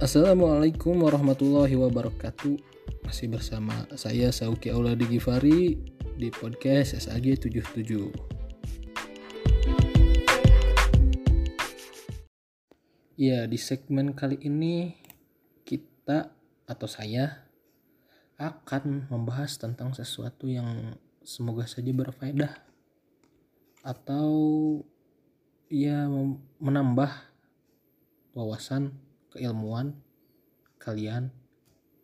Assalamualaikum warahmatullahi wabarakatuh. Masih bersama saya Sauki Auladi Gifari di podcast SAG 77 Ya di segmen kali ini kita atau saya akan membahas tentang sesuatu yang semoga saja berfaedah atau ya menambah wawasan keilmuan kalian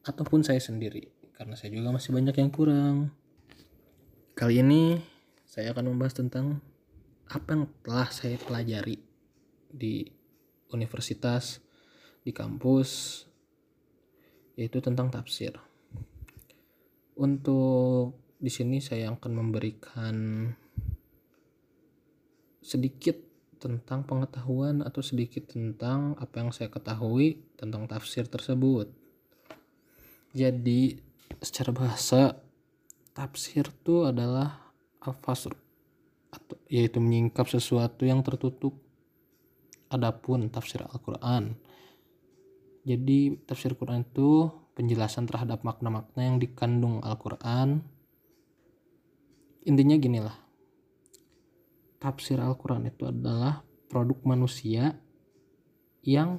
ataupun saya sendiri karena saya juga masih banyak yang kurang. Kali ini saya akan membahas tentang apa yang telah saya pelajari di universitas, di kampus, yaitu tentang tafsir. Untuk di sini saya akan memberikan sedikit tentang pengetahuan atau sedikit tentang apa yang saya ketahui tentang tafsir tersebut. Jadi secara bahasa tafsir itu adalah al-fasr atau yaitu menyingkap sesuatu yang tertutup. Adapun tafsir Al-Qur'an. Jadi tafsir Quran itu penjelasan terhadap makna-makna yang dikandung Al-Qur'an. Intinya gini lah tafsir Al-Quran itu adalah produk manusia yang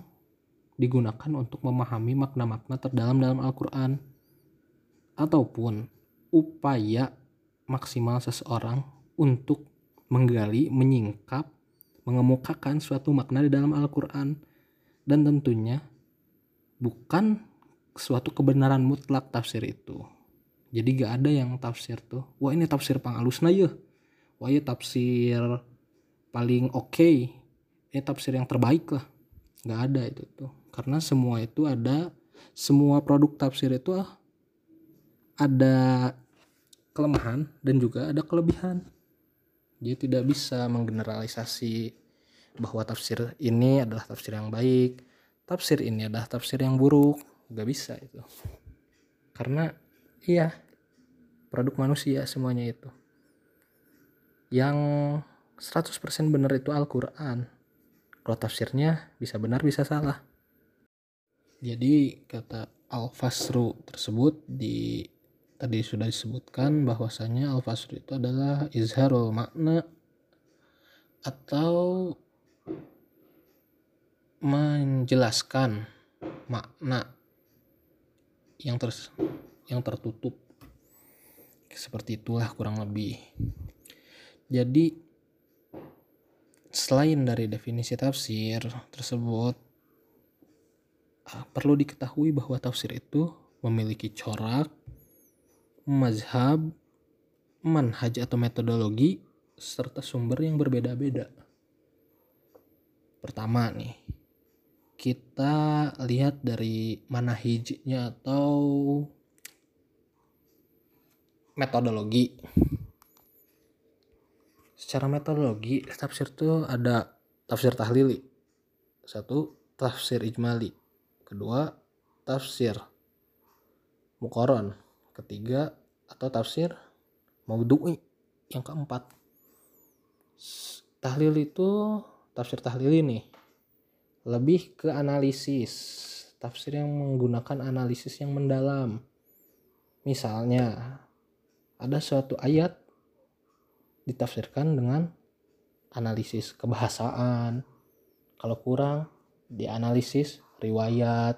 digunakan untuk memahami makna-makna terdalam dalam Al-Quran. Ataupun upaya maksimal seseorang untuk menggali, menyingkap, mengemukakan suatu makna di dalam Al-Quran. Dan tentunya bukan suatu kebenaran mutlak tafsir itu. Jadi gak ada yang tafsir tuh, wah ini tafsir pangalusna ya wah ya tafsir paling oke okay. ini tafsir yang terbaik lah. Nggak ada itu tuh. Karena semua itu ada semua produk tafsir itu ah, ada kelemahan dan juga ada kelebihan. Dia tidak bisa menggeneralisasi bahwa tafsir ini adalah tafsir yang baik tafsir ini adalah tafsir yang buruk. Nggak bisa itu. Karena iya produk manusia semuanya itu yang 100% benar itu Al-Quran. Kalau tafsirnya bisa benar bisa salah. Jadi kata Al-Fasru tersebut di tadi sudah disebutkan bahwasanya Al-Fasru itu adalah izharul makna atau menjelaskan makna yang ter yang tertutup. Seperti itulah kurang lebih jadi selain dari definisi tafsir tersebut ah, perlu diketahui bahwa tafsir itu memiliki corak, mazhab, manhaj atau metodologi serta sumber yang berbeda-beda. Pertama nih, kita lihat dari manhajnya atau metodologi secara metodologi tafsir itu ada tafsir tahlili. Satu tafsir ijmali. Kedua tafsir mukoron ketiga atau tafsir maudhu'i. Yang keempat. Tahlil itu tafsir tahlil ini lebih ke analisis. Tafsir yang menggunakan analisis yang mendalam. Misalnya ada suatu ayat ditafsirkan dengan analisis kebahasaan. Kalau kurang dianalisis riwayat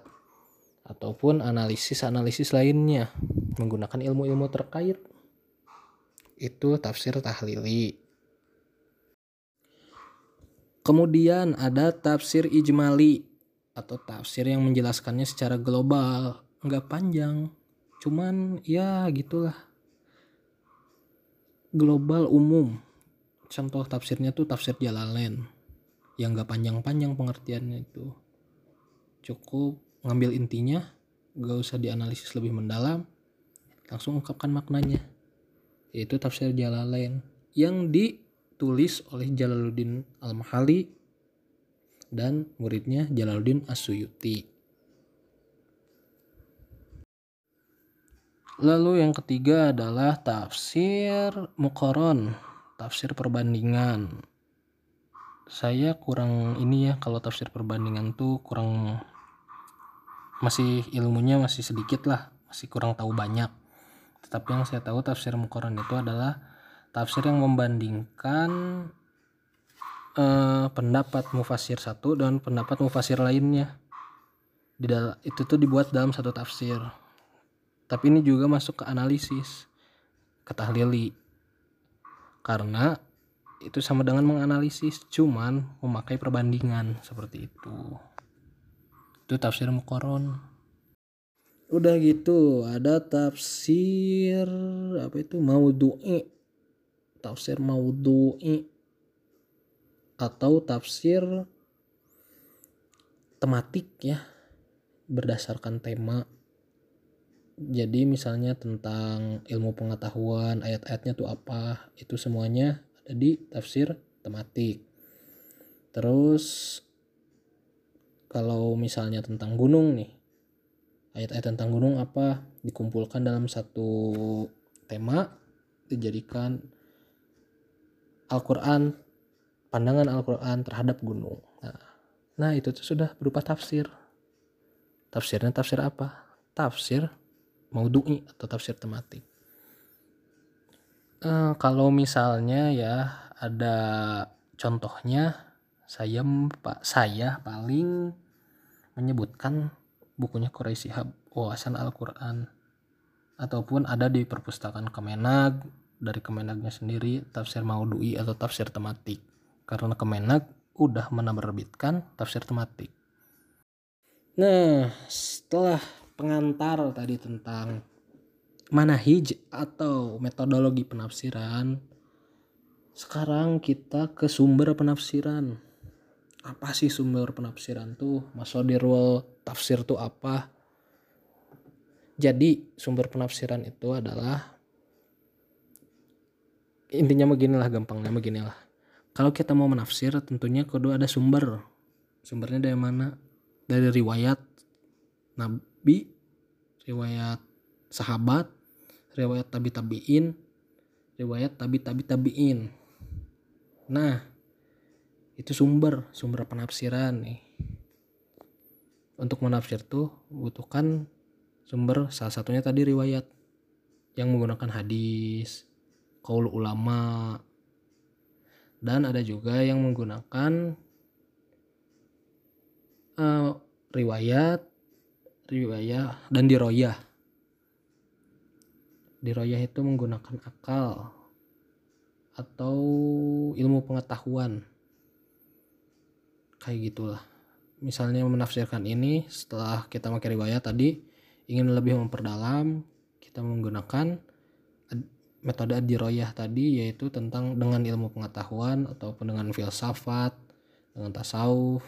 ataupun analisis-analisis lainnya. Menggunakan ilmu-ilmu terkait. Itu tafsir tahlili. Kemudian ada tafsir ijmali atau tafsir yang menjelaskannya secara global. Nggak panjang. Cuman ya gitulah global umum. Contoh tafsirnya tuh tafsir Jalalain yang gak panjang-panjang pengertiannya itu. Cukup ngambil intinya gak usah dianalisis lebih mendalam langsung ungkapkan maknanya. Yaitu tafsir Jalalain yang ditulis oleh Jalaluddin Al-Mahali dan muridnya Jalaluddin Asuyuti Lalu yang ketiga adalah tafsir mukoron, tafsir perbandingan. Saya kurang ini ya kalau tafsir perbandingan tuh kurang masih ilmunya masih sedikit lah masih kurang tahu banyak. Tetapi yang saya tahu tafsir mukoron itu adalah tafsir yang membandingkan eh, pendapat mufasir satu dan pendapat mufasir lainnya. Itu tuh dibuat dalam satu tafsir tapi ini juga masuk ke analisis ke tahlili. Karena itu sama dengan menganalisis cuman memakai perbandingan seperti itu. Itu tafsir mukoron udah gitu ada tafsir apa itu maudhu'i tafsir maudhu'i atau tafsir tematik ya berdasarkan tema jadi misalnya tentang ilmu pengetahuan ayat-ayatnya tuh apa itu semuanya ada di tafsir tematik terus kalau misalnya tentang gunung nih ayat-ayat tentang gunung apa dikumpulkan dalam satu tema dijadikan Al-Quran pandangan Al-Quran terhadap gunung. Nah, nah itu tuh sudah berupa tafsir. Tafsirnya tafsir apa? Tafsir maudhu'i atau tafsir tematik. Uh, kalau misalnya ya ada contohnya saya pak saya paling menyebutkan bukunya Quraisy Shihab wawasan Al-Quran. Ataupun ada di perpustakaan Kemenag dari Kemenagnya sendiri tafsir maudhu'i atau tafsir tematik. Karena Kemenag udah menerbitkan tafsir tematik. Nah setelah pengantar tadi tentang manahij atau metodologi penafsiran. Sekarang kita ke sumber penafsiran. Apa sih sumber penafsiran tuh? Masodirul tafsir tuh apa? Jadi sumber penafsiran itu adalah intinya beginilah gampangnya beginilah. Kalau kita mau menafsir tentunya kedua ada sumber. Sumbernya dari mana? Dari riwayat nabi, riwayat sahabat, riwayat tabi tabiin riwayat tabi tabi tabiin. Nah itu sumber sumber penafsiran nih. Untuk menafsir tuh butuhkan sumber salah satunya tadi riwayat yang menggunakan hadis kaul ulama. Dan ada juga yang menggunakan uh, riwayat riwayat dan diroyah diroyah itu menggunakan akal atau ilmu pengetahuan. Kayak gitulah. Misalnya menafsirkan ini setelah kita pakai riwayat tadi ingin lebih memperdalam kita menggunakan metode diroyah tadi yaitu tentang dengan ilmu pengetahuan ataupun dengan filsafat dengan tasawuf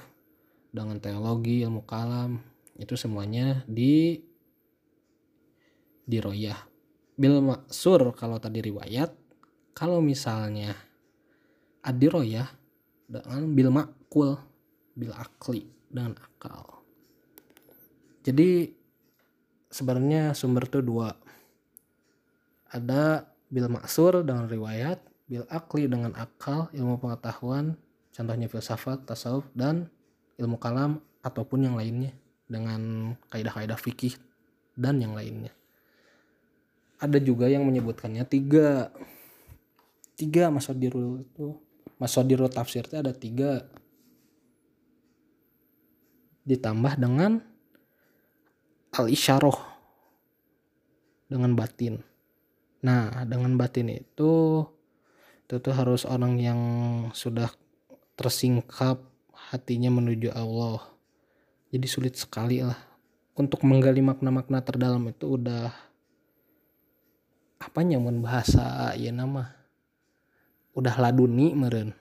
dengan teologi ilmu kalam itu semuanya di diroyah. Bil maksur kalau tadi riwayat kalau misalnya adiroyah dengan bil makul bil akli dengan akal. Jadi sebenarnya sumber itu dua. Ada bil maksur dengan riwayat bil akli dengan akal ilmu pengetahuan contohnya filsafat tasawuf dan ilmu kalam ataupun yang lainnya dengan kaidah-kaidah fikih dan yang lainnya. Ada juga yang menyebutkannya tiga. Tiga masodirul itu tafsir itu ada tiga. Ditambah dengan al isyaroh dengan batin. Nah dengan batin itu itu tuh harus orang yang sudah tersingkap hatinya menuju Allah jadi sulit sekali lah. Untuk menggali makna-makna terdalam itu udah apa nyamun bahasa ya nama? Udah laduni meren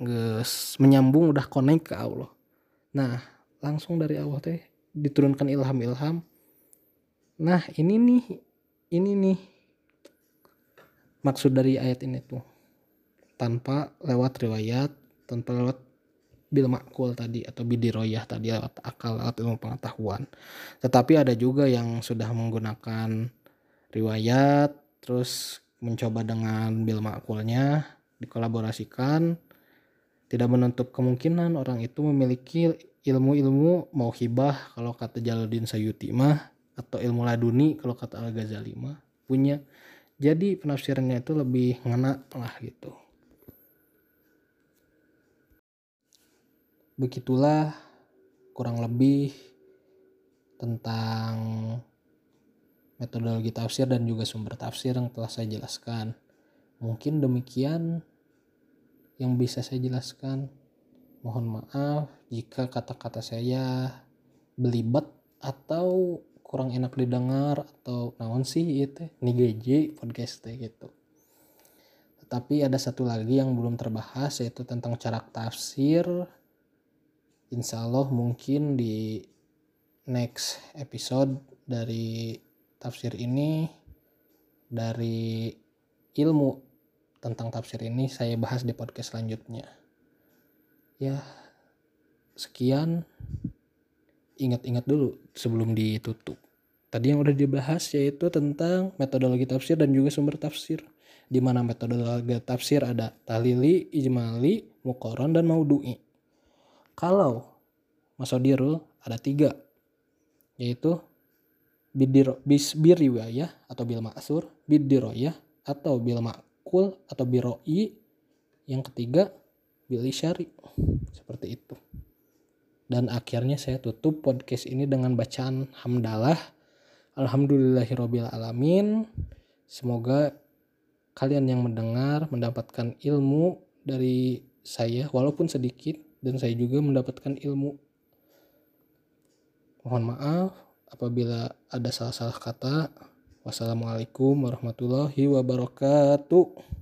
ges menyambung udah connect ke Allah. Nah langsung dari Allah teh diturunkan ilham-ilham. Nah ini nih ini nih maksud dari ayat ini tuh. Tanpa lewat riwayat tanpa lewat bil makul tadi atau bidiroyah tadi lewat akal lewat ilmu pengetahuan. Tetapi ada juga yang sudah menggunakan riwayat terus mencoba dengan bil makulnya dikolaborasikan. Tidak menutup kemungkinan orang itu memiliki ilmu-ilmu mau hibah kalau kata Jalaluddin Sayuti mah atau ilmu laduni kalau kata Al Ghazali mah punya. Jadi penafsirannya itu lebih ngena lah gitu begitulah kurang lebih tentang metodologi tafsir dan juga sumber tafsir yang telah saya jelaskan. Mungkin demikian yang bisa saya jelaskan. Mohon maaf jika kata-kata saya belibet atau kurang enak didengar atau naon sih itu nih GJ podcast gitu. Tetapi ada satu lagi yang belum terbahas yaitu tentang cara tafsir. Insya Allah mungkin di next episode dari tafsir ini dari ilmu tentang tafsir ini saya bahas di podcast selanjutnya. Ya, sekian. Ingat-ingat dulu sebelum ditutup. Tadi yang udah dibahas yaitu tentang metodologi tafsir dan juga sumber tafsir. Di mana metodologi tafsir ada talili, ijmali, mukoron, dan maudu'i. Kalau masodirul ada tiga, yaitu bidiro bis biriwayah atau bil maksur bidiroyah atau bil makul atau biroi yang ketiga bil isyari. Seperti itu. Dan akhirnya saya tutup podcast ini dengan bacaan hamdalah. Alhamdulillahirobbil alamin. Semoga kalian yang mendengar mendapatkan ilmu dari saya walaupun sedikit dan saya juga mendapatkan ilmu mohon maaf apabila ada salah-salah kata. Wassalamualaikum warahmatullahi wabarakatuh.